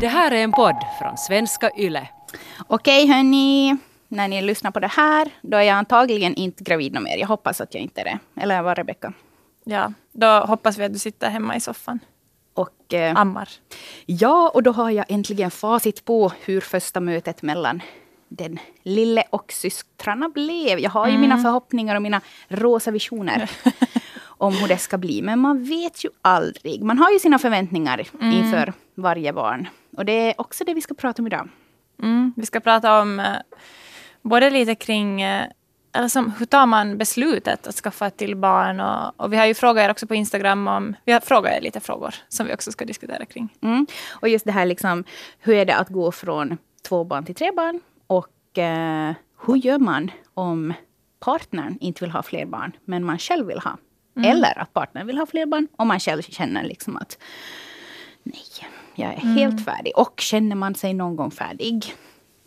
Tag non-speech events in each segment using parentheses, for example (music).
Det här är en podd från svenska YLE. Okej hörni, när ni lyssnar på det här, då är jag antagligen inte gravid mer. Jag hoppas att jag inte är det. Eller vad Rebecka? Ja, då hoppas vi att du sitter hemma i soffan. Och, eh, Ammar. ja, och då har jag äntligen facit på hur första mötet mellan den lille och systrarna blev. Jag har ju mina förhoppningar och mina rosa visioner (laughs) om hur det ska bli. Men man vet ju aldrig. Man har ju sina förväntningar inför varje barn. Och det är också det vi ska prata om idag. Mm. Vi ska prata om eh, både lite kring eh, som, hur tar man beslutet att skaffa till barn? Och, och vi har ju frågat er också på Instagram om... Vi har frågat er lite frågor som vi också ska diskutera kring. Mm. Och just det här liksom, hur är det att gå från två barn till tre barn? Och eh, hur gör man om partnern inte vill ha fler barn, men man själv vill ha? Eller att partnern vill ha fler barn och man själv känner liksom att nej, jag är helt färdig. Och känner man sig någon gång färdig?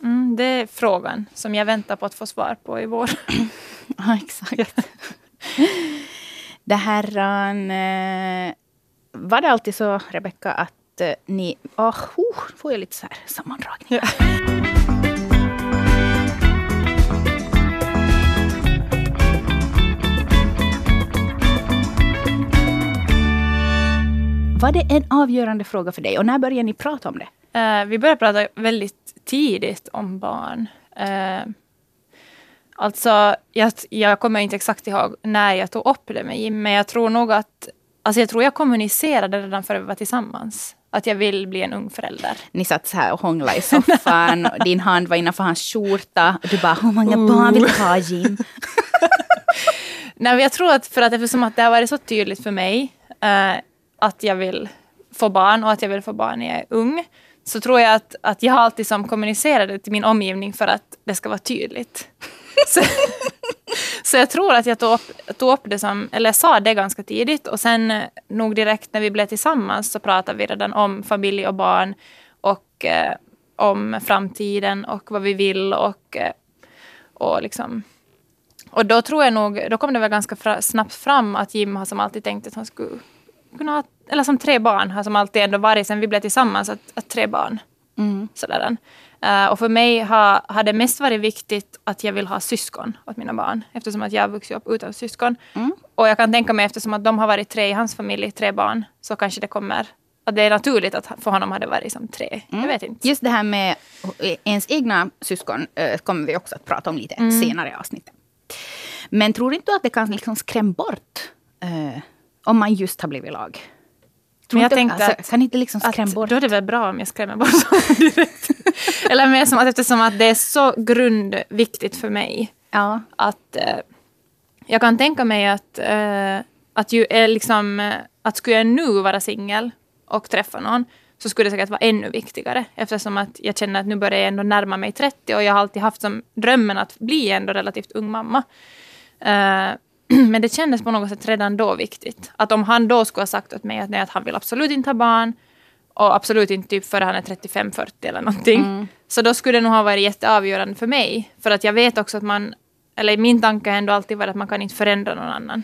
Mm, det är frågan som jag väntar på att få svar på i vår. (clears throat) Ja, exakt. (laughs) det här... eh, var det alltid så, Rebecka, att eh, ni... Oh, oh, får jag lite så här sammandragning. Var det en avgörande fråga för dig? Och när började ni prata om det? Eh, vi började prata väldigt tidigt om barn. Eh, alltså, jag, jag kommer inte exakt ihåg när jag tog upp det med Jim, men jag tror nog att... Alltså jag tror jag kommunicerade redan före vi var tillsammans. Att jag vill bli en ung förälder. Ni satt så här och hånglade i soffan. din hand var innanför hans skjorta. Och du bara, hur många barn vill du ha Jim? (laughs) Nej, men jag tror att för att eftersom att det har varit så tydligt för mig eh, att jag vill få barn och att jag vill få barn när jag är ung. Så tror jag att, att jag alltid som kommunicerade till min omgivning för att det ska vara tydligt. (laughs) Så, så jag tror att jag tog upp, tog upp det som, eller sa det ganska tidigt och sen eh, nog direkt när vi blev tillsammans så pratade vi redan om familj och barn och eh, om framtiden och vad vi vill och, eh, och liksom och då tror jag nog, då kom det väl ganska fra, snabbt fram att Jim har som alltid tänkt att han skulle kunna ha, eller som tre barn har som alltid ändå varit sen vi blev tillsammans, att, att tre barn. Sådär. Uh, och för mig har, har det mest varit viktigt att jag vill ha syskon åt mina barn. Eftersom att jag har vuxit upp utan syskon. Och jag kan tänka mig eftersom att de har varit tre i hans familj, tre barn, så kanske det kommer att det är naturligt att för honom hade varit som tre. Jag vet inte. Just det här med ens egna syskon eh, kommer vi också att prata om lite senare i avsnittet. Men tror inte du att det kan liksom skrämma bort eh, om man just har blivit lag? Men jag tänkte alltså, att- kan inte liksom skrämma bort? då är det väl bra om jag skrämmer bort (laughs) honom direkt. (laughs) Eller mer som att eftersom att det är så grundviktigt för mig Ja. att eh, jag kan tänka mig att, eh, att, ju, är liksom, eh, att skulle jag nu vara singel och träffa någon så skulle det säkert vara ännu viktigare eftersom att jag känner att nu börjar jag ändå närma mig 30 och jag har alltid haft som drömmen att bli ändå relativt ung mamma. (clears throat) Men det kändes på något sätt redan då viktigt. Att om han då skulle ha sagt åt mig att, nej, att han vill absolut inte ha barn och absolut inte typ före han är 35-40 eller någonting. Så då skulle det nog ha varit jätteavgörande för mig. För att jag vet också att man, eller min tanke har ändå alltid varit att man kan inte förändra någon annan.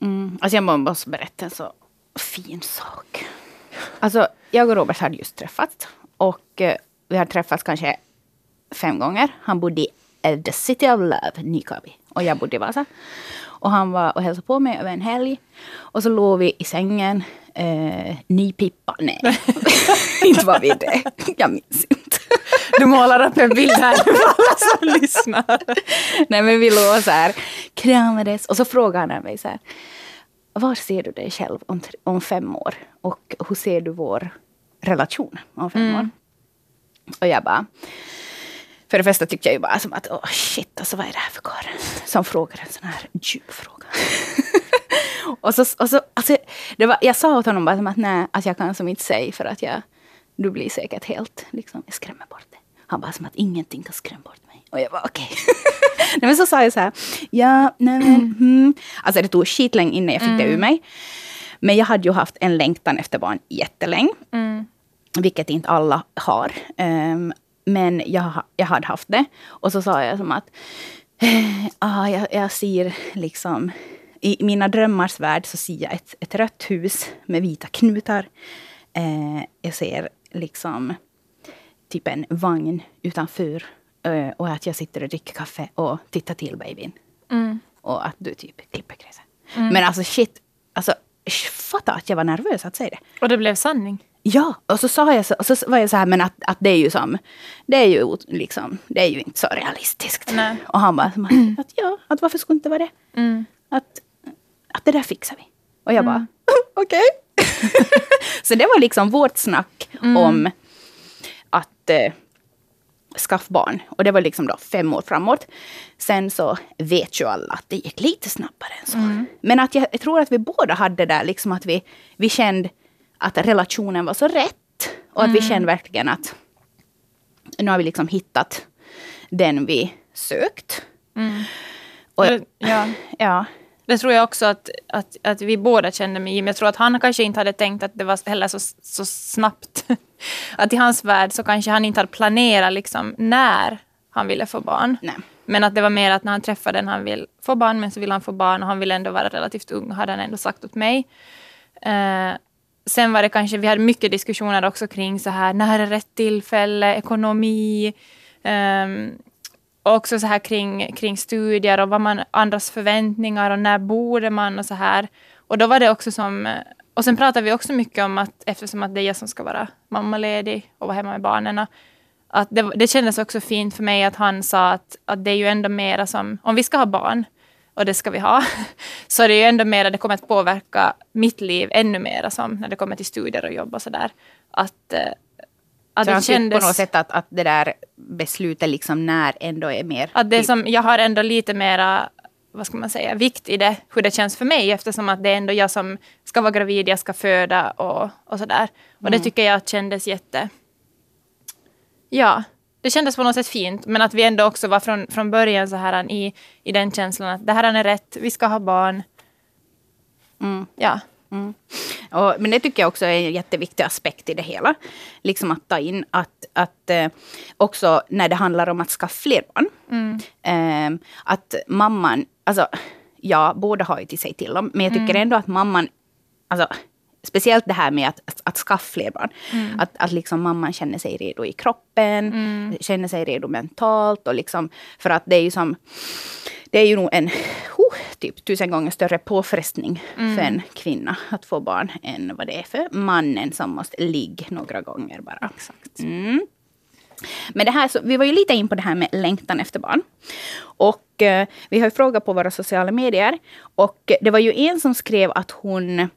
Mm. Alltså jag måste berätta en så fin sak. Alltså, jag och Robert hade just träffats. Och eh, vi hade träffats kanske fem gånger. Han bodde i the city of love, Nykabi. Och jag bodde i Vasa. Och han var och hälsade på mig över en helg. Och så låg vi i sängen. Eh, nypippa. Nej, (laughs) (laughs) inte var vi det. Jag minns inte. Du målar upp en bild här för alla som lyssnar. Nej men vi låg så här, kramades och så frågade han mig så här. Var ser du dig själv om, om fem år? Och hur ser du vår relation om fem år? Och jag bara. För det första tyckte jag ju bara som att oh shit, alltså vad är det här för karl som frågar en sån här djup fråga. (laughs) och så, och så, alltså, det var, jag sa åt honom bara som att nej, att jag kan som inte säga för att jag, du blir säkert helt, liksom, jag skrämmer bort dig. Han bara som att ingenting kan skrämma bort mig. Och jag bara okej. (laughs) nej men så sa jag så här, ja, nej men, hmm. Alltså det tog skitlänge innan jag fick det ur mig. Men jag hade ju haft en längtan efter barn jättelänge. Vilket inte alla har. Ehm, men jag, jag hade haft det. Och så sa jag som att eh, ah, jag, jag ser liksom i mina drömmars värld så ser jag ett, ett rött hus med vita knutar. Eh, jag ser liksom typ en vagn utanför eh, och att jag sitter och dricker kaffe och tittar till babyn. Mm. Och att du typ klipper gräset. Men alltså shit, alltså fatta att jag var nervös att säga det. Och det blev sanning. Ja, och så sa jag så, och så var jag så här, men att, att det är ju som, det är ju liksom, det är ju inte så realistiskt. Nej. Och han bara, att ja, att varför skulle inte vara det? Mm. Att, att det där fixar vi. Och jag bara, (laughs) okej. (laughs) så det var liksom vårt snack om att eh, skaffa barn. Och det var liksom då fem år framåt. Sen så vet ju alla att det gick lite snabbare än så. Men att jag, jag tror att vi båda hade där liksom att vi, vi kände att relationen var så rätt. Och att vi kände verkligen att nu har vi liksom hittat den vi sökt. Och, Det- ja. (laughs) ja, Det tror jag också att, att, att vi båda kände med Jim. Jag tror att han kanske inte hade tänkt att det var heller så, så snabbt. (laughs) Att i hans värld så kanske han inte hade planerat liksom när han ville få barn. nej. Men att det var mer att när han träffade den han vill få barn, men så vill han få barn och han vill ändå vara relativt ung, hade han ändå sagt åt mig. Eh, sen var det kanske, vi hade mycket diskussioner också kring så här, när är rätt tillfälle, ekonomi. um, också så här kring, kring studier och vad man, andras förväntningar och när borde man och så här. Och då var det också som, och sen pratade vi också mycket om att eftersom att det är jag som ska vara mammaledig och vara hemma med barnen. Att det, det kändes också fint för mig att han sa att, att det är ju ändå mera som, om vi ska ha barn, och det ska vi ha, (laughs) så är det ju ändå mera, det kommer att påverka mitt liv ännu mera som när det kommer till studier och jobb och sådär. Att, eh, att Så det kändes... på något sätt att, att det där beslutet liksom när ändå är mer... Att det är typ- som, jag har ändå lite mera vad ska man säga, vikt i det, hur det känns för mig eftersom att det är ändå jag som ska vara gravid, jag ska föda och, och sådär. Och det tycker jag kändes jätte... Ja, det kändes på något sätt fint. Men att vi ändå också var från, från början så här i, i den känslan att det här är rätt, vi ska ha barn. Mm. Ja. Och, men det tycker jag också är en jätteviktig aspekt i det hela. Liksom att ta in att, att eh, också när det handlar om att skaffa fler barn. Eh, att mamman, alltså ja, båda har ju till sig till dem. Men jag tycker ändå att mamman, alltså speciellt det här med att, att, att skaffa fler barn. Att, att liksom mamman känner sig redo i kroppen, känner sig redo mentalt. Och liksom, för att det är ju som, det är ju nog en oh, typ tusen gånger större påfrestning för en kvinna att få barn än vad det är för mannen som måste ligga några gånger bara. Exakt. Mm. Men det här, så, vi var ju lite in på det här med längtan efter barn. Och eh, vi har ju frågat på våra sociala medier. Och det var ju en som skrev att hon,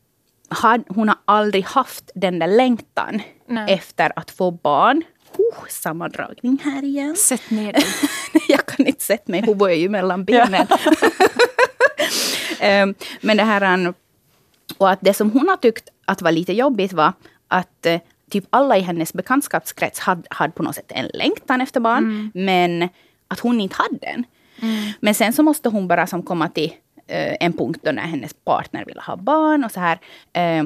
hon har aldrig haft den där längtan Nej. efter att få barn. Oh, sammandragning här igen. Sätt ner (laughs) dig. jag kan inte sätta mig, hon är ju mellan benen. (laughs) Ehm, Men det här... han- Och att det som hon har tyckt att var lite jobbigt var att eh, typ alla i hennes bekantskapskrets hade, hade på något sätt en längtan efter barn. Men att hon inte hade den. Men sen så måste hon bara som komma till en punkt då när hennes partner vill ha barn och så här. Eh,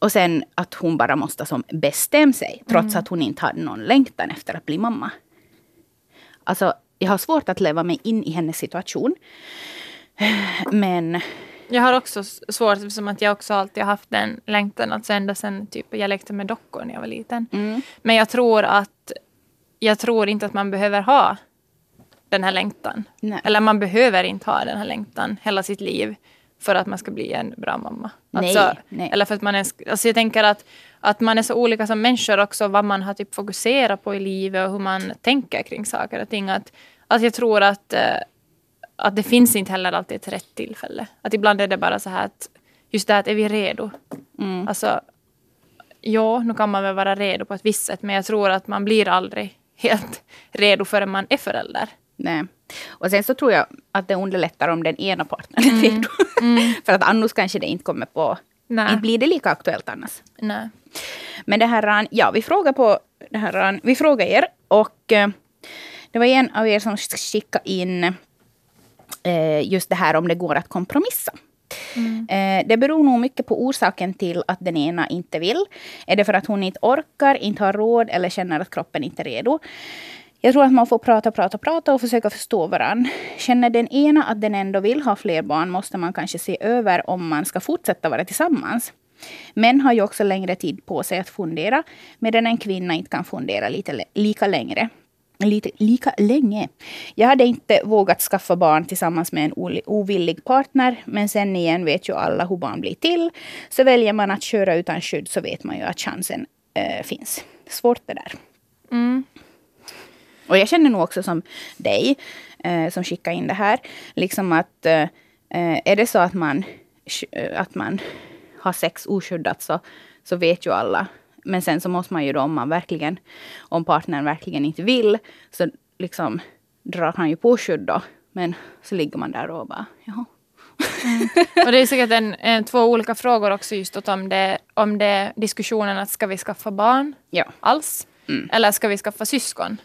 och sen att hon bara måste som bestämma sig, trots att hon inte hade någon längtan efter att bli mamma. Alltså, jag har svårt att leva mig in i hennes situation. Men Jag har också svårt eftersom att jag också alltid har haft den längtan. Alltså ända sen typ, jag lekte med dockor när jag var liten. mm, Men jag tror att jag tror inte att man behöver ha den här längtan. Nej. Eller man behöver inte ha den här längtan hela sitt liv för att man ska bli en bra mamma. Nej, Alltså, nej. Eller för att man är, alltså jag tänker att, att man är så olika som människor också, vad man har typ fokuserat på i livet och hur man tänker kring saker och ting. Att, att jag tror att, eh, att det finns inte heller alltid ett rätt tillfälle. Att ibland är det bara så här att just det här att är vi redo? mm, Alltså, ja, nu kan man väl vara redo på ett visst sätt, men jag tror att man blir aldrig (laughs) helt redo förrän man är förälder. Nej. Och sen så tror jag att det underlättar om den ena partnern är redo. (laughs) För att annars kanske det inte kommer på... Nej. Inte blir det lika aktuellt annars. Nej. Men det här, ja, vi frågar på det här, vi frågar er och eh, det var en av er som skickade in eh, just det här om det går att kompromissa. Eh, det beror nog mycket på orsaken till att den ena inte vill. Är det för att hon inte orkar, inte har råd eller känner att kroppen inte är redo? Jag tror att man får prata, prata, prata och försöka förstå varandra. Känner den ena att den ändå vill ha fler barn måste man kanske se över om man ska fortsätta vara tillsammans. Män har ju också längre tid på sig att fundera, medan en kvinna inte kan fundera lite, lika längre. Lite, lika länge. Jag hade inte vågat skaffa barn tillsammans med en ovillig partner, men sen igen vet ju alla hur barn blir till. Så väljer man att köra utan skydd så vet man ju att chansen äh, finns. Svårt det där. Mm. Och jag känner nog också som dig, eh, som skickar in det här, liksom att eh, är det så att man, eh, att man har sex oskyddat så, så vet ju alla. Men sen så måste man ju då, om man verkligen, om partnern verkligen inte vill, så liksom drar han ju på skydd då. Men så ligger man där och bara, jaha. Och det är säkert en, en, två olika frågor också just om det, om det diskussionen att ska vi skaffa barn Ja. alls? Eller ska vi skaffa syskon?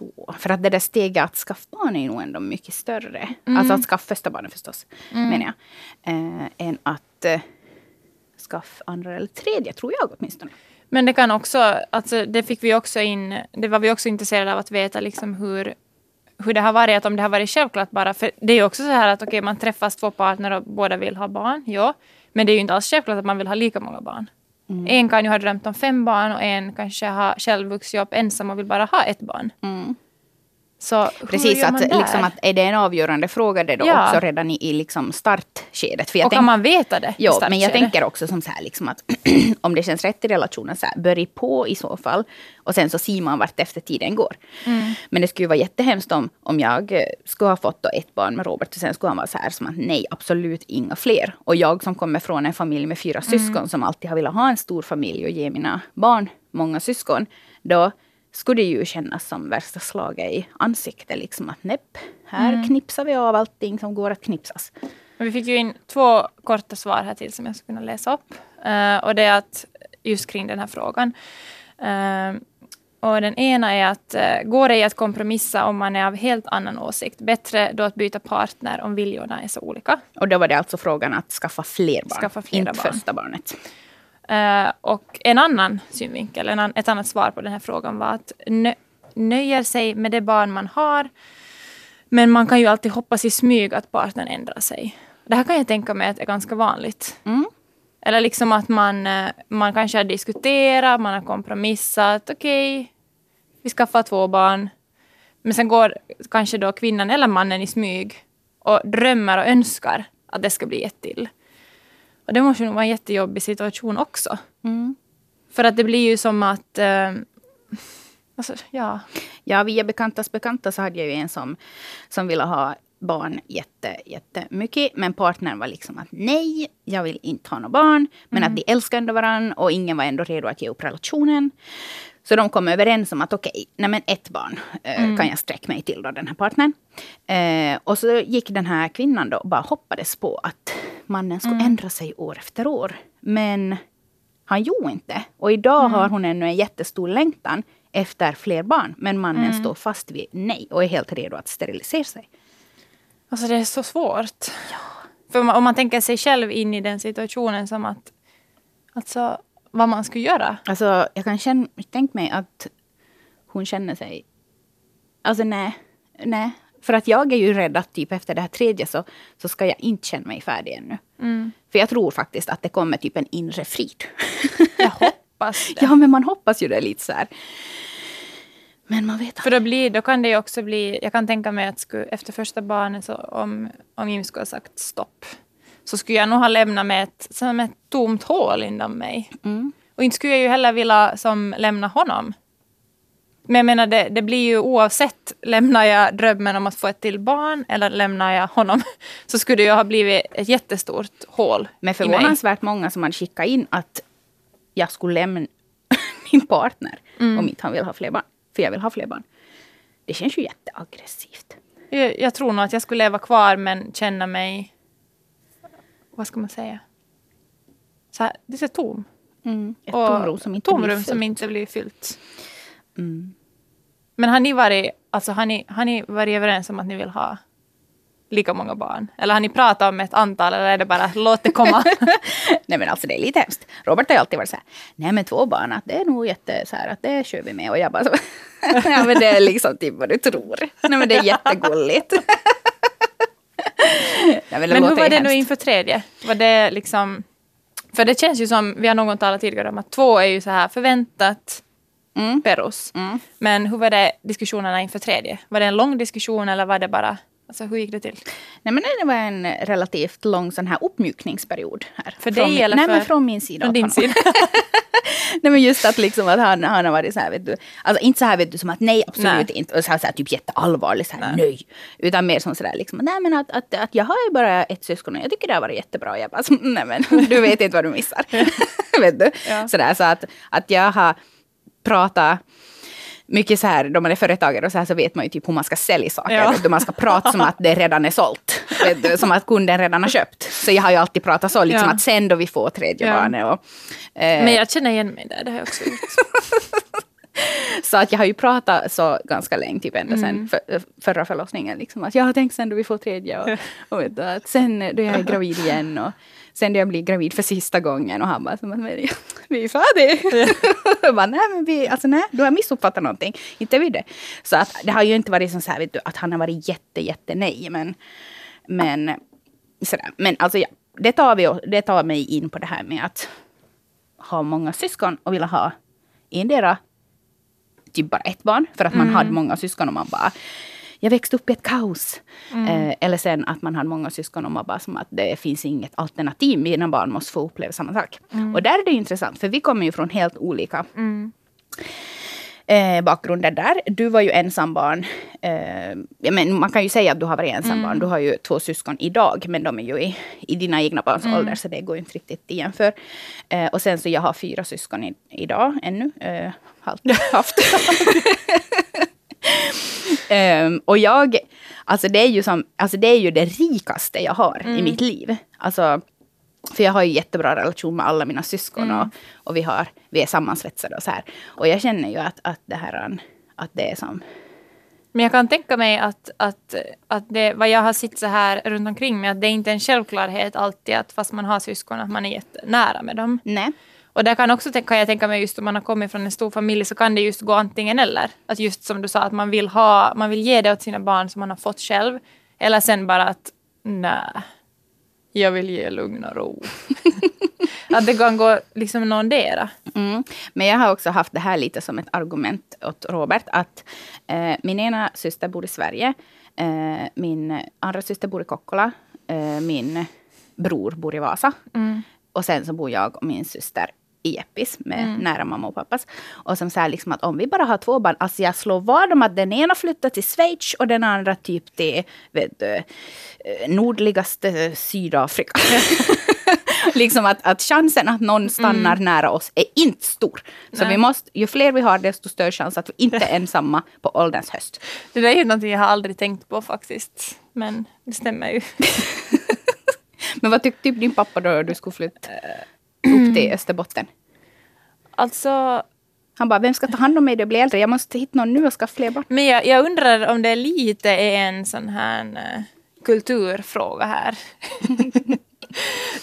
Jo, för att det där steget att skaffa barn är nog ändå mycket större. Alltså att skaffa första barnet förstås, menar jag. Eh, än att eh, skaffa andra eller tredje, tror jag åtminstone. Men det kan också, alltså det fick vi också in, det var vi också intresserade av att veta liksom hur, hur det har varit, att om det har varit självklart bara, för det är ju också så här att okej okay, man träffas två partner och båda vill ha barn, ja. Men det är ju inte alls självklart att man vill ha lika många barn. Mm. En kan ju ha drömt om fem barn och en kanske har själv vuxit upp ensam och vill bara ha ett barn. Mm. Så Precis, att, liksom, att är det en avgörande fråga det då Ja. också redan i, i liksom startskedet? För jag och tänk- kan man veta det Ja, men jag tänker också som så här, liksom att (clears throat) om det känns rätt i relationen, så här, börja på i så fall. Och sen så ser man vart efter tiden går. Mm. Men det skulle ju vara jättehemskt om, om jag eh, skulle ha fått ett barn med Robert och sen skulle han vara så här som att nej, absolut inga fler. Och jag som kommer från en familj med fyra Mm. syskon som alltid har velat ha en stor familj och ge mina barn många syskon. Då skulle det ju kännas som värsta slaget i ansiktet. Liksom att näpp, här Mm. knipsar vi av allting som går att knipsas. Vi fick ju in två korta svar här till som jag skulle kunna läsa upp. Eh, och det är att just kring den här frågan. Eh, och den ena är att uh, går det att kompromissa om man är av helt annan åsikt? Bättre då att byta partner om viljorna är så olika. Och då var det alltså frågan att skaffa fler barn, Skaffa inte barn. första barnet. Eh, och en annan synvinkel, en an, ett annat svar på den här frågan var att nö, nöjer sig med det barn man har. Men man kan ju alltid hoppas i smyg att partnern ändrar sig. Det här kan jag tänka mig att är ganska vanligt. Mm. Eller liksom att man, eh, man kanske har diskuterat, man har kompromissat. Okej, vi skaffar två barn. Men sen går kanske då kvinnan eller mannen i smyg och drömmer och önskar att det ska bli ett till. Och det måste nog vara en jättejobbig situation också. Mm. För att det blir ju som att... Eh, alltså, ja. Ja, via bekantas bekanta så hade jag ju en som, som ville ha barn jätte, jättemycket. Men partnern var liksom att nej, jag vill inte ha några barn. Men att de älskar ändå varandra och ingen var ändå redo att ge upp relationen. Så de kom överens om att okej, men ett barn eh, kan jag sträcka mig till då, den här partnern. Eh, och så gick den här kvinnan då och bara hoppades på att mannen skulle ändra sig år efter år. Men han gjorde inte. Och idag har hon ännu en jättestor längtan efter fler barn. Men mannen står fast vid nej och är helt redo att sterilisera sig. Alltså det är så svårt. För om man, om man tänker sig själv in i den situationen som att... Alltså vad man skulle göra. Alltså, jag kan känna, tänk mig att hon känner sig... Alltså nej, nej. För att jag är ju rädd att typ efter det här tredje så, så ska jag inte känna mig färdig ännu. För jag tror faktiskt att det kommer typ en inre frid. Jag (laughs) hoppas det. ja, men man hoppas ju det lite så här. Men man vet För då, blir, då kan det ju också bli... Jag kan tänka mig att skulle, efter första barnet, så om, om Jim skulle ha sagt stopp, så skulle jag nog ha lämnat med ett, som ett tomt hål inom mig. Och inte skulle jag ju heller vilja som, lämna honom. Men jag menar, det, det blir ju oavsett, lämnar jag drömmen om att få ett till barn eller lämnar jag honom, (laughs) så skulle det ju ha blivit ett jättestort hål Men förvånansvärt många som hade skickat in att jag skulle lämna (laughs) min partner om inte han vill ha fler barn. För jag vill ha fler barn. Det känns ju jätteaggressivt. Jag, jag tror nog att jag skulle leva kvar men känna mig... Vad ska man säga? Så här, det är tom. Ett Och tomrum som inte tomrum blir fyllt. som inte blir fyllt. Mm. Men har ni, varit, alltså, har, ni, har ni varit överens om att ni vill ha lika många barn? Eller har ni pratat om ett antal eller är det bara låt det komma? (laughs) Nej men alltså det är lite hemskt. Robert har ju alltid varit så här, nej men två barn, att det är nog jätte så här, att det kör vi med. Och jag bara så, (laughs) ja men det är liksom typ vad du tror. Nej men det är jättegulligt. (laughs) Men hur var det nu hemskt. inför tredje? Var det liksom... För För det känns ju som, vi har någon talat tidigare om att två är ju så här förväntat Mm. perus. Mm. Men hur var det diskussionerna inför tredje? Var det en lång diskussion eller var det bara, alltså hur gick det till? Nej, men det var en relativt lång sån här uppmjukningsperiod. Här. För dig eller Nej, för- men från min sida. Från din sida? (laughs) nej, men just att, liksom att han, han har varit så här, vet du. Alltså inte så här vet du som att nej, absolut Nej. inte. Och så här, så här, typ jätteallvarlig, så här, Nej. nej. Utan mer som sådär liksom, nej men att, att, att jag har ju bara ett syskon och jag tycker det har varit jättebra. Jag bara, (laughs) nej men du vet inte vad du missar. (laughs) vet du? Ja. Sådär, så att, att jag har pratat mycket så här, då man är företagare och så här så vet man ju typ hur man ska sälja saker. Ja. Du, man ska prata som att det redan är sålt. Du, som att kunden redan har köpt. Så jag har ju alltid pratat så, liksom Ja. att sen då vi får tredje Ja. barnet. Och, eh, Men jag känner igen mig där, det har jag också gjort. (laughs) Så att jag har ju pratat så ganska länge, typ ända Mm. sen för, förra förlossningen. Liksom, att jag har tänkt sen då vi får tredje och, och du, att sen då jag är gravid igen och sen då jag blir gravid för sista gången och han bara, vi är färdiga. (laughs) jag bara, nej men vi, alltså nej, du har missuppfattat någonting. Inte vi det. Så att det har ju inte varit så här, du, att han har varit jätte, jätte nej. Men, men, sådär. men alltså ja, det tar, vi, det tar mig in på det här med att ha många syskon och vilja ha endera typ bara ett barn. För att man hade många syskon och man bara jag växte upp i ett kaos. Eh, eller sen att man hade många syskon och man bara som att det finns inget alternativ. Mina barn måste få uppleva samma sak. Och där är det intressant för vi kommer ju från helt olika eh, bakgrunder där. Du var ju ensambarn. Eh, ja, men man kan ju säga att du har varit ensambarn. Du har ju två syskon idag, men de är ju i, i dina egna barns ålder, så det går ju inte riktigt att jämföra. Eh, och sen så jag har fyra syskon i, idag ännu. Eh, har alltid haft. (laughs) Ehm, och jag, alltså det är ju som, alltså det är ju det rikaste jag har i mitt liv. Alltså, för jag har ju jättebra relation med alla mina syskon och, och vi, har, vi är sammansvetsade och så här. Och jag känner ju att, att det här, att det är som, Men jag kan tänka mig att, att, att det, vad jag har sett så här runt omkring mig, att det är inte en självklarhet alltid att fast man har syskon, att man är jättenära med dem. nej. Och där kan också kan jag tänka mig just om man har kommit från en stor familj så kan det just gå antingen eller. Att just som du sa att man vill ha, man vill ge det åt sina barn som man har fått själv. Eller sen bara att nej, jag vill ge lugn och ro. (laughs) att det kan gå liksom någondera. Mm. Men jag har också haft det här lite som ett argument åt Robert. Att eh, min ena syster bor i Sverige. Eh, min andra syster bor i Kokkola. Eh, min bror bor i Vasa. Och sen så bor jag och min syster i Jeppis med nära mamma och pappas. Och som säger liksom att om vi bara har två barn, alltså jag slår vad om att den ena flyttar till Schweiz och den andra typ till vet eh, nordligaste Sydafrika. (laughs) liksom att, att chansen att någon stannar nära oss är inte stor. Så Nej. vi måste, ju fler vi har desto större chans att vi inte är ensamma på ålderns höst. Det där är ju någonting jag har aldrig tänkt på faktiskt. Men det stämmer ju. (laughs) Men vad tyckte typ din pappa då du skulle flytta upp till Österbotten? Alltså, Han bara, vem ska ta hand om mig när jag blir äldre? Jag måste hitta någon nu och skaffa fler barn. Men jag, jag undrar om det lite är en sån här eh, kulturfråga här.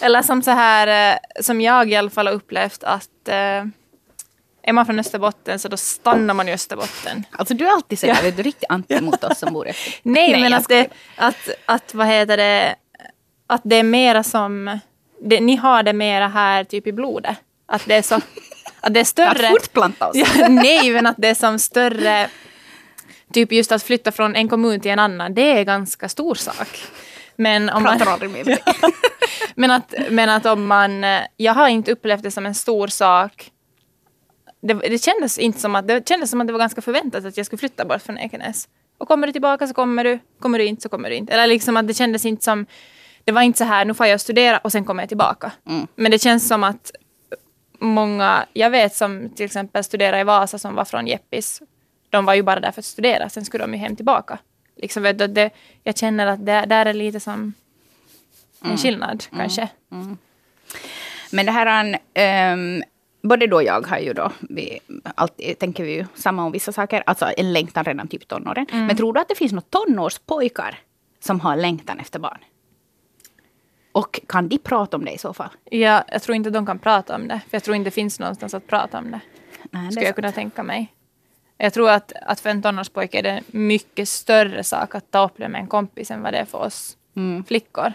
(laughs) Eller som så här, eh, som jag i alla fall har upplevt att eh, är man från Österbotten så då stannar man i Österbotten. Alltså du är alltid sådär, vet du, riktigt anti mot oss som bor i (laughs) Österbotten. Nej, men att det, att, att vad heter det, att det är mera som, det, ni har det mera här typ i blodet. Att det är så, (laughs) att det är större. Att fortplanta oss. (laughs) Ja, nej, men att det är som större... Typ just att flytta från en kommun till en annan, det är ganska stor sak. Men, om man, Pratar aldrig med mig. (laughs) men, att, men att om man... Jag har inte upplevt det som en stor sak. Det, det, kändes inte som att, det kändes som att det var ganska förväntat att jag skulle flytta bort från Ekenäs. Och kommer du tillbaka så kommer du, kommer du inte så kommer du inte. Eller liksom att det kändes inte som... Det var inte så här, nu får jag studera och sen kommer jag tillbaka. Mm. Men det känns som att många, jag vet som till exempel studerar i Vasa som var från Jeppis. De var ju bara där för att studera, sen skulle de ju hem tillbaka. Liksom, vet du, det, jag känner att det där är lite som en skillnad kanske. Men det här, ehm, både du och jag har ju då, vi alltid tänker vi ju samma om vissa saker, alltså en längtan redan typ tonåren. Men tror du att det finns några tonårspojkar som har längtan efter barn? Och kan de prata om det i så fall? Ja, jag tror inte de kan prata om det, för jag tror inte det finns någonstans att prata om det. Nej, det Skulle jag kunna tänka mig. Jag tror att, att för en tonårspojke är det en mycket större sak att ta upp det med en kompis än vad det är för oss Mm. flickor.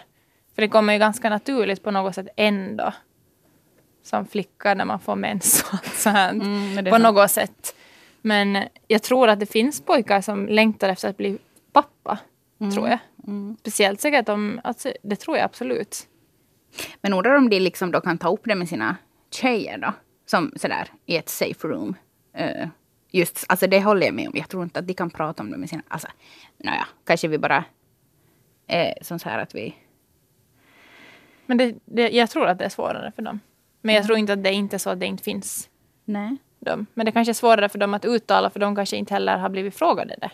För det kommer ju ganska naturligt på något sätt ändå. som flicka när man får mens och allt så här, Mm, på något sätt. Men jag tror att det finns pojkar som längtar efter att bli pappa. Mm. Tror jag. Speciellt säkert om, alltså, det tror jag absolut. Men undrar om de liksom då kan ta upp det med sina tjejer då? Som sådär i ett safe room. Eh, just, alltså det håller jag med om. Jag tror inte att de kan prata om det med sina... Alltså, naja, kanske vi bara är som så här att vi... Men det, det, jag tror att det är svårare för dem. Men jag tror inte att det inte är så att det inte finns Nej. dem. Men det kanske är svårare för dem att uttala för de kanske inte heller har blivit frågade det.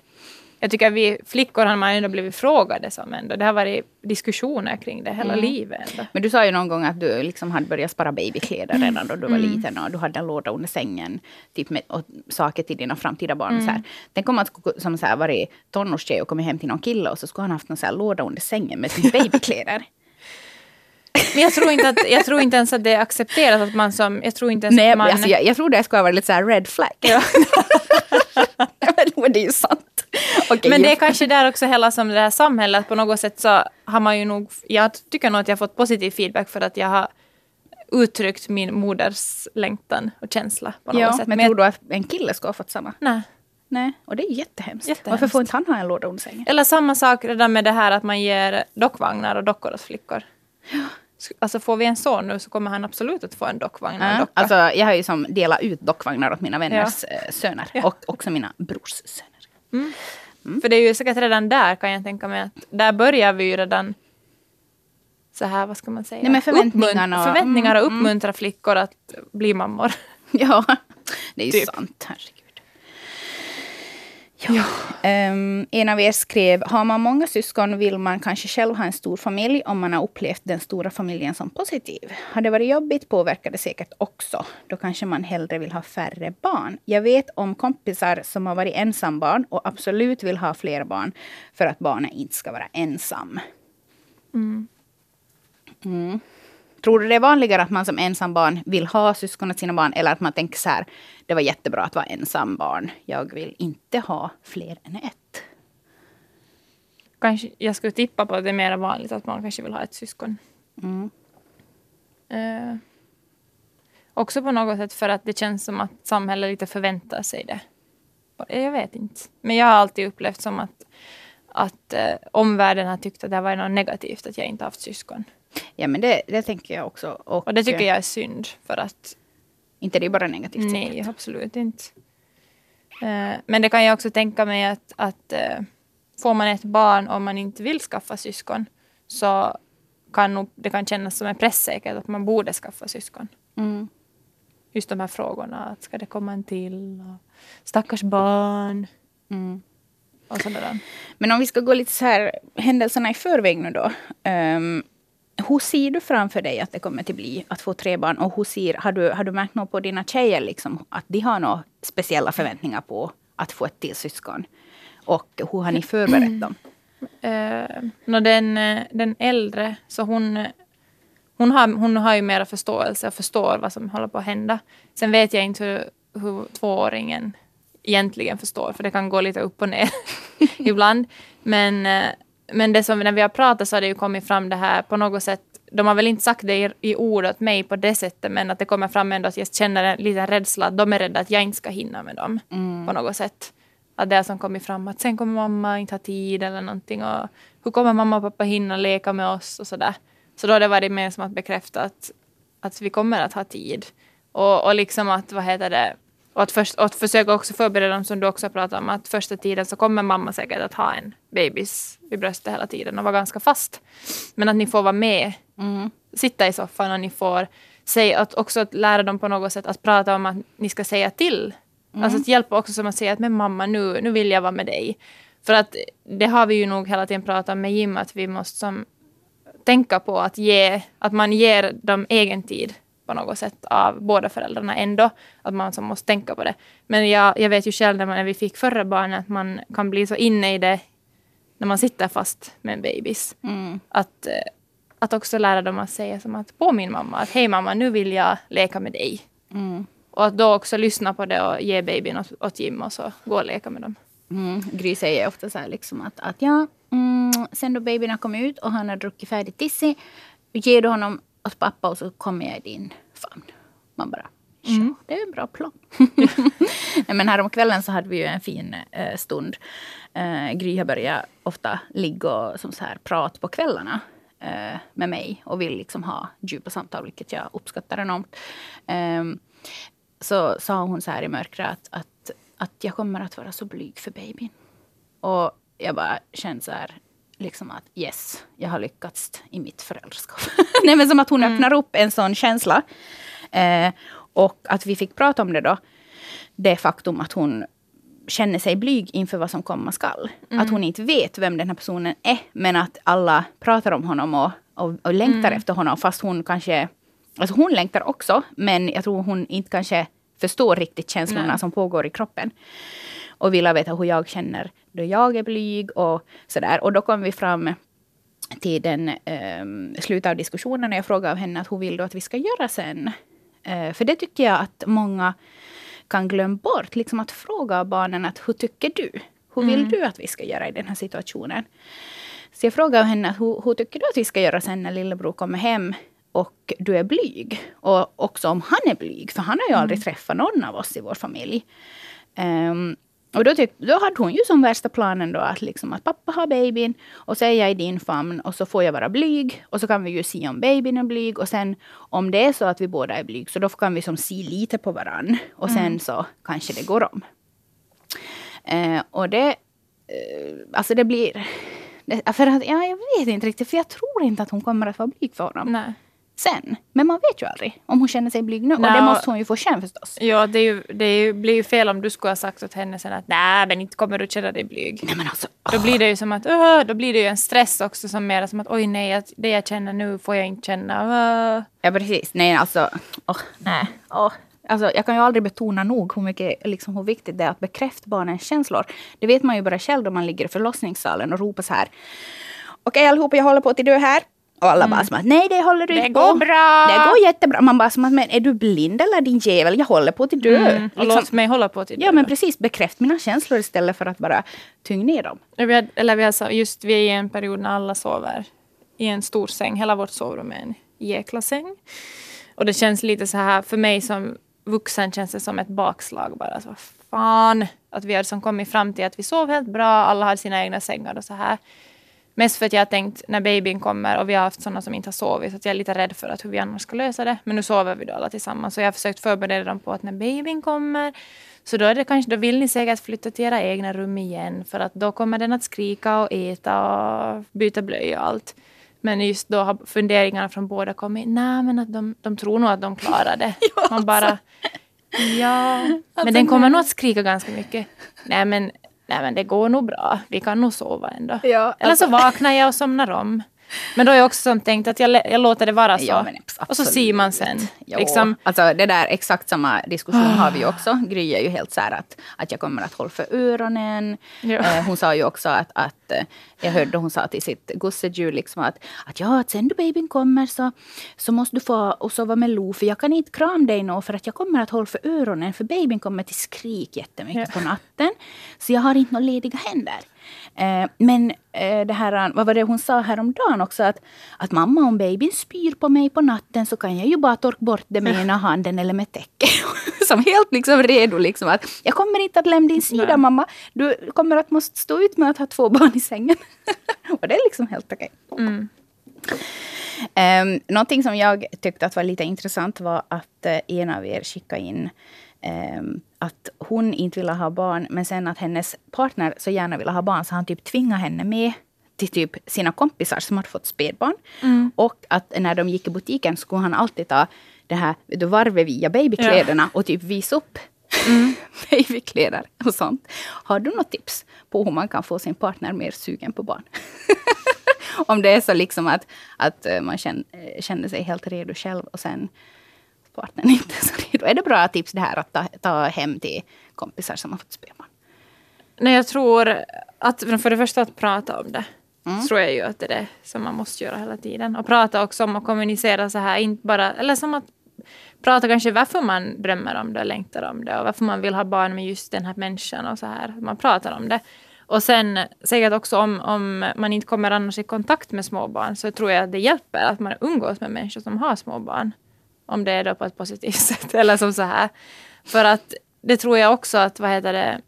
Jag tycker att vi flickor har man ändå blivit frågade som ändå. Det har varit diskussioner kring det hela livet ändå. Men du sa ju någon gång att du liksom hade börjat spara babykläder redan då du var liten och du hade en låda under sängen typ med och saker till dina framtida barn. Så här. Tänk om man som så här, varit tonårstjej och kommit hem till någon kille och så skulle han haft så här låda under sängen med typ babykläder. Men jag tror, inte att, jag tror inte ens att det är accepterat att man som... Jag tror inte ens Nej, att man... alltså, jag, jag tror det skulle ha varit lite så här red flag. (laughs) men det är ju sant. Okej, Men det är jag- kanske där också hela som det här samhället. På något sätt så har man ju nog... Jag tycker nog att jag har fått positiv feedback för att jag har uttryckt min moders längtan och känsla på något Ja, sätt. men jag- tror du att en kille ska ha fått samma? Nej. Nej, och det är jättehemskt. Jättehemskt. Varför får inte han ha en låda under sängen? Eller samma sak redan med det här att man ger dockvagnar och dockor åt flickor. Sk- Alltså får vi en son nu så kommer han absolut att få en dockvagn och en Ja, docka. alltså, jag har ju som delat ut dockvagnar åt mina vänners eh, söner. Ja. Och också mina brors söner. För det är ju säkert redan där kan jag tänka mig att där börjar vi ju redan så här, vad ska man säga? Nej, men förväntningarna Uppmunt- förväntningar och mm, mm. uppmuntra flickor att bli mammor. (laughs) Ja, det är ju Typ. sant. Herregud. Ja. Ehm, en av er skrev, har man många syskon vill man kanske själv ha en stor familj om man har upplevt den stora familjen som positiv. Har det varit jobbigt påverkar det säkert också. Då kanske man hellre vill ha färre barn. Jag vet om kompisar som har varit ensambarn och absolut vill ha fler barn för att barnet inte ska vara ensam. Mm. Tror du det är vanligare att man som ensambarn vill ha syskon åt sina barn eller att man tänker så här, det var jättebra att vara ensambarn. Jag vill inte ha fler än ett. Kanske, jag skulle tippa på att det är mer vanligt att man kanske vill ha ett syskon. Mm. Eh, också på något sätt för att det känns som att samhället lite förväntar sig det. Jag vet inte. Men jag har alltid upplevt som att, att eh, omvärlden har tyckt att det varit något negativt att jag inte haft syskon. Ja men det, det tänker jag också. Och, Och det tycker jag är synd för att Inte det är bara negativt. nej, säkert. absolut inte. Eh, men det kan jag också tänka mig att, att eh, får man ett barn och man inte vill skaffa syskon så kan nog, det kan kännas som en press säkert att man borde skaffa syskon. Mm. Just de här frågorna, att ska det komma en till? Och stackars barn. Mm. Men om vi ska gå lite så här händelserna i förväg nu då. Um, hur ser du framför dig att det kommer att bli att få tre barn? Och hur ser, har, du, har du märkt något på dina tjejer, liksom, att de har några speciella förväntningar på att få ett till syskon? Och hur har ni förberett dem? Eh, uh, no, den, eh, den äldre, så hon, hon, har, hon har ju mera förståelse och förstår vad som håller på att hända. Sen vet jag inte hur, hur tvååringen egentligen förstår, för det kan gå lite upp och ner (laughs) ibland. Men, eh, men det som, när vi har pratat så har det ju kommit fram det här på något sätt. De har väl inte sagt det i, i ord åt mig på det sättet, men att det kommer fram ändå att jag känner en liten rädsla att de är rädda att jag inte ska hinna med dem på något sätt. Att det har som kommit fram att sen kommer mamma inte ha tid eller någonting. Och hur kommer mamma och pappa hinna leka med oss och sådär. Så då har det varit mer som att bekräfta att, att vi kommer att ha tid. Och, och liksom att, vad heter det, och att, först, och att försöka också förbereda dem som du också pratar om, att första tiden så kommer mamma säkert att ha en bebis vid bröstet hela tiden och vara ganska fast. Men att ni får vara med, sitta i soffan och ni får säga, att också att lära dem på något sätt att prata om att ni ska säga till. Alltså att hjälpa också som att säga att men mamma nu, nu vill jag vara med dig. För att det har vi ju nog hela tiden pratat med Jim att vi måste som tänka på att, ge, att man ger dem egen tid på något sätt av båda föräldrarna ändå. Att man som måste tänka på det. Men jag, jag vet ju själv när, man, när vi fick förra barnet att man kan bli så inne i det när man sitter fast med en bebis. Mm. Att, eh, att också lära dem att säga som att på min mamma att hej mamma nu vill jag leka med dig. Mm. Och att då också lyssna på det och ge babyn åt, åt Jim och så gå och leka med dem. Mm. Gry säger ofta så här liksom att, att ja, mm, sen då babyn har kommit ut och han har druckit färdigt tissi, ger du honom åt pappa och så kommer jag i din famn. Man bara, ja, det är en bra plan. (laughs) Nej, men häromkvällen så hade vi ju en fin eh, stund. Eh, Gry har börjat ofta ligga och som så här, prat på kvällarna eh, med mig och vill liksom ha djupa samtal, vilket jag uppskattar enormt. Eh, så sa hon så här i mörkret att, att, att jag kommer att vara så blyg för babyn. Och jag bara kände så här, liksom att yes, jag har lyckats i mitt föräldraskap. (laughs) Nej, men som att hon mm. öppnar upp en sån känsla. Eh, och att vi fick prata om det då. Det faktum att hon känner sig blyg inför vad som komma skall. Mm. Att hon inte vet vem den här personen är, men att alla pratar om honom och, och, och längtar mm. efter honom. Fast hon kanske... Alltså hon längtar också, men jag tror hon inte kanske förstår riktigt känslorna Nej. som pågår i kroppen. Och vill veta hur jag känner då jag är blyg och sådär. Och då kom vi fram till den eh, slutet av diskussionen och jag frågade av henne att hur vill du att vi ska göra sen? Eh, för det tycker jag att många kan glömma bort. Liksom att fråga barnen att hur tycker du? Hur vill mm. du att vi ska göra i den här situationen? Så jag frågade henne hur, hur tycker du att vi ska göra sen när lillebror kommer hem och du är blyg? Och också om han är blyg, för han har ju mm. aldrig träffat någon av oss i vår familj. Um, och då, tyck, då hade hon ju som värsta planen då att, liksom att pappa har babyn och så är jag i din famn och så får jag vara blyg. Och så kan vi ju se om babyn är blyg och sen om det är så att vi båda är blyg så då kan vi som se lite på varann. Och sen mm. så kanske det går om. Eh, och det, eh, alltså det blir... Det, för att, ja, jag vet inte riktigt, för jag tror inte att hon kommer att vara blyg för honom. Nej sen. Men man vet ju aldrig om hon känner sig blyg nu. No, och det måste hon ju få känna förstås. Ja, det, ju, det ju, blir ju fel om du skulle ha sagt åt henne sen att nej, men inte kommer du känna dig blyg. Nej, men alltså, Då blir det ju som att, uh, då blir det ju en stress också som mer som att oj nej, det jag känner nu får jag inte känna. Uh. Ja, precis. Nej, alltså, oh, nej. Oh. Alltså, jag kan ju aldrig betona nog hur, mycket, liksom, hur viktigt det är att bekräfta barnens känslor. Det vet man ju bara själv då man ligger i förlossningssalen och ropar så här. Okej allihopa, jag håller på att dö här. Och alla mm. bara som att nej det håller du Det går på. bra. Det går jättebra. Man bara som att men är du blind eller din jävel? Jag håller på att dö. Mm. Liksom. Låt mig hålla på att dö. Ja men precis. Bekräft mina känslor istället för att bara tynga ner dem. Vi hade, eller vi har just vi är i en period när alla sover i en stor säng. Hela vårt sovrum är en jäkla säng. Och det känns lite så här för mig som vuxen känns det som ett bakslag bara. Så fan att vi har som kommit fram till att vi sov helt bra. Alla har sina egna sängar och så här. Mest för att jag har tänkt när babyn kommer och vi har haft sådana som inte har sovit så att jag är lite rädd för att hur vi annars ska lösa det. Men nu sover vi då alla tillsammans så jag har försökt förbereda dem på att när babyn kommer så då, är det kanske, då vill ni säkert flytta till era egna rum igen för att då kommer den att skrika och äta och byta blöja och allt. Men just då har funderingarna från båda kommit. Nej men att de, de tror nog att de klarar det. (laughs) Man bara Ja, men alltså, den kommer nog att skrika ganska mycket. Nej men nej men det går nog bra, vi kan nog sova ändå. Ja, Eller så alltså- vaknar jag och somnar om. Men då är jag också tänkt att jag, jag låter det vara så. Ja, och så ser man sen. Jo. Liksom. Alltså, det där exakt samma diskussion har vi ju också. Gry är ju helt så här att, att jag kommer att hålla för öronen. Eh, hon sa ju också att, att eh, jag hörde hon sa till sitt gossedjur liksom att, att ja, att sen då babyn kommer så, så måste du få och sova med Lo för jag kan inte krama dig nå för att jag kommer att hålla för öronen för babyn kommer till skrik jättemycket ja. på natten. Så jag har inte några lediga händer. Eh, men eh, det här, vad var det hon sa häromdagen också? Att, att mamma om babyn spyr på mig på natten så kan jag ju bara torka bort det med ena handen eller med täcke. (laughs) Som helt liksom redo liksom att jag kommer inte att lämna din sida Nej. mamma. Du kommer att måste stå ut med att ha två barn i sängen. (laughs) och det är liksom helt okej. Okay. Mm. Um, någonting som jag tyckte att var lite intressant var att uh, en av er skickade in att hon inte ville ha barn, men sen att hennes partner så gärna ville ha barn, så han typ tvingade henne med till typ sina kompisar som hade fått spädbarn. Mm. Och att när de gick i butiken skulle han alltid ta det här du, varvet via babykläderna ja. och typ visa upp mm. (laughs) babykläder och sånt. Har du något tips på hur man kan få sin partner mer sugen på barn? (laughs) Om det är så liksom att, att eh, man känner, eh, känner sig helt redo själv och sen partnern inte så redo. Är det bra tips det här att ta, ta hem till kompisar som har fått spädbarn? Nej, jag tror att för det första att prata om det. Mm. tror jag ju att det är det som man måste göra hela tiden. Och prata också om att kommunicera så här, inte bara, eller som att prata kanske varför man drömmer om det, längtar om det och varför man vill ha barn med just den här människan och så här. Man pratar om det. Och sen säkert också om, om man inte kommer annars i kontakt med småbarn så tror jag att det hjälper att man umgås med människor som har småbarn Om det är då på ett positivt (laughs) sätt eller som så här. För att det tror jag också att, vad heter det,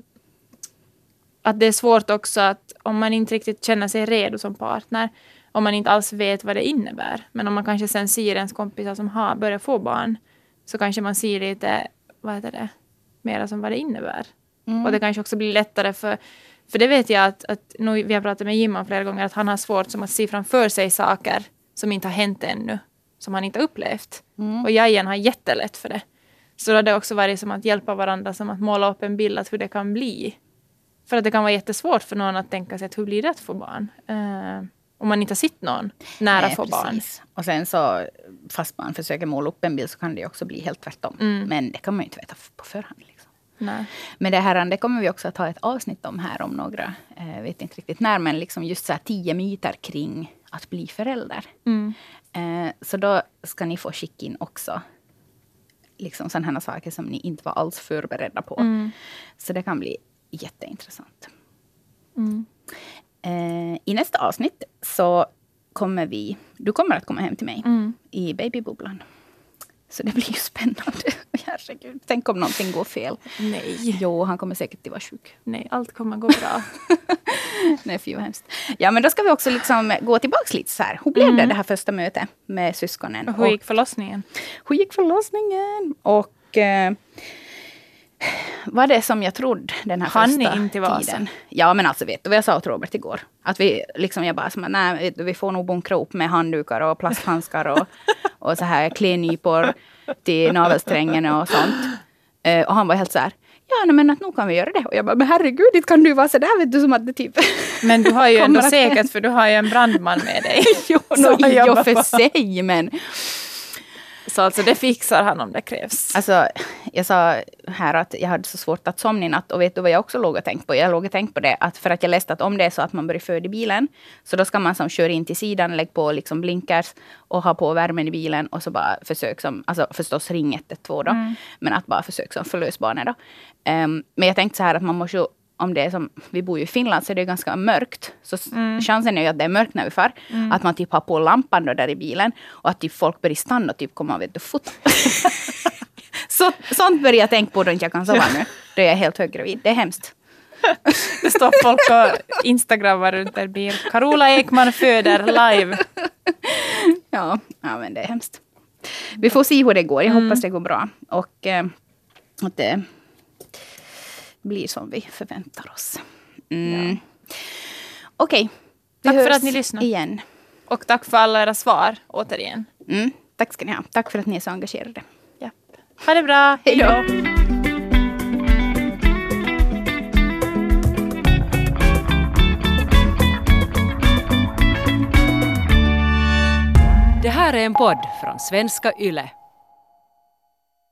att det är svårt också att om man inte riktigt känner sig redo som partner, om man inte alls vet vad det innebär. Men om man kanske sen ser ens kompisar som har börjat få barn, så kanske man ser lite, vad heter det, mera som vad det innebär. Mm. Och det kanske också blir lättare för, för det vet jag att, att nu, vi har pratat med Jimman flera gånger, att han har svårt som att se framför sig saker som inte har hänt ännu, som han inte upplevt. Mm. Och jag igen har jättelätt för det. Så då har det också varit som att hjälpa varandra, som att måla upp en bild av hur det kan bli. För att det kan vara jättesvårt för någon att tänka sig att hur blir det att få barn? Uh, om man inte har sett någon nära Nej, få barn. Och sen så, fast man försöker måla upp en bild så kan det också bli helt tvärtom. Mm. Men det kan man ju inte veta på förhand. Liksom. Nej. Men det här det kommer vi också att ha ett avsnitt om här om några, eh, vet inte riktigt när, men liksom just så här tio myter kring att bli förälder. Mm. Eh, så då ska ni få skicka in också liksom sådana saker som ni inte var alls förberedda på. Mm. Så det kan bli jätteintressant. Mm. Eh, I nästa avsnitt så kommer vi... Du kommer att komma hem till mig mm. i babybubblan. Så det blir ju spännande. (laughs) Herregud. Tänk om någonting går fel. Nej. Jo, han kommer säkert att vara sjuk. Nej, allt kommer gå bra. (laughs) Nej, fy vad hemskt. Ja, men då ska vi också liksom gå tillbaka lite så här. Hur blev mm. det, det här första mötet med syskonen? Och hur gick förlossningen? Hur gick förlossningen? Och... Eh, var det som jag trodde den här Han första inte tiden. Ja men alltså vet du vad jag sa åt Robert igår? Att vi liksom, jag bara som nej vi får nog bunkra upp med handdukar och plasthandskar och, (laughs) och så här klädnypor till navelsträngen och sånt. Uh, och han var helt så här, ja men att nog kan vi göra det. Och jag bara, men herregud, inte kan du vara så där vet du som att det typ (laughs) Men du har ju (laughs) ändå säkert, för du har ju en brandman med dig. jo, no, i och för sig men så alltså det fixar han om det krävs. Alltså, jag sa här att jag hade så svårt att somna i natt. Och vet du vad jag också låg och tänkte på? Jag låg och tänkte på det att för att jag läste att om det är så att man börjar föda i bilen. Så då ska man som köra in till sidan, lägga på liksom blinkers och ha på värmen i bilen. Och så bara försök som, alltså förstås ring 112 då. Mm. Men att bara försöka som förlösa barnet då. Um, men jag tänkte så här att man måste ju om det är som, vi bor ju i Finland så är det ganska mörkt. Så mm. chansen är ju att det är mörkt när vi far. Mm. Att man typ har på lampan då där i bilen. Och att typ folk börjar stanna och typ komma och vet du, fota. (laughs) så, sånt börjar jag tänka på då inte jag kan sova nu. Då är jag helt höggravid. Det är hemskt. det står folk och instagrammar runt en bil. Carola Ekman föder live. ja, ja, men det är hemskt. Vi får se hur det går. Jag mm. hoppas det går bra. Och eh, att det blir som vi förväntar oss. Mm. Ja. Okej. Okay. Tack för att ni lyssnade. Igen. Och tack för alla era svar återigen. Mm. Tack ska ni ha. Tack för att ni är så engagerade. Ja. Ha det bra. Hej då. Det här är en podd från svenska YLE.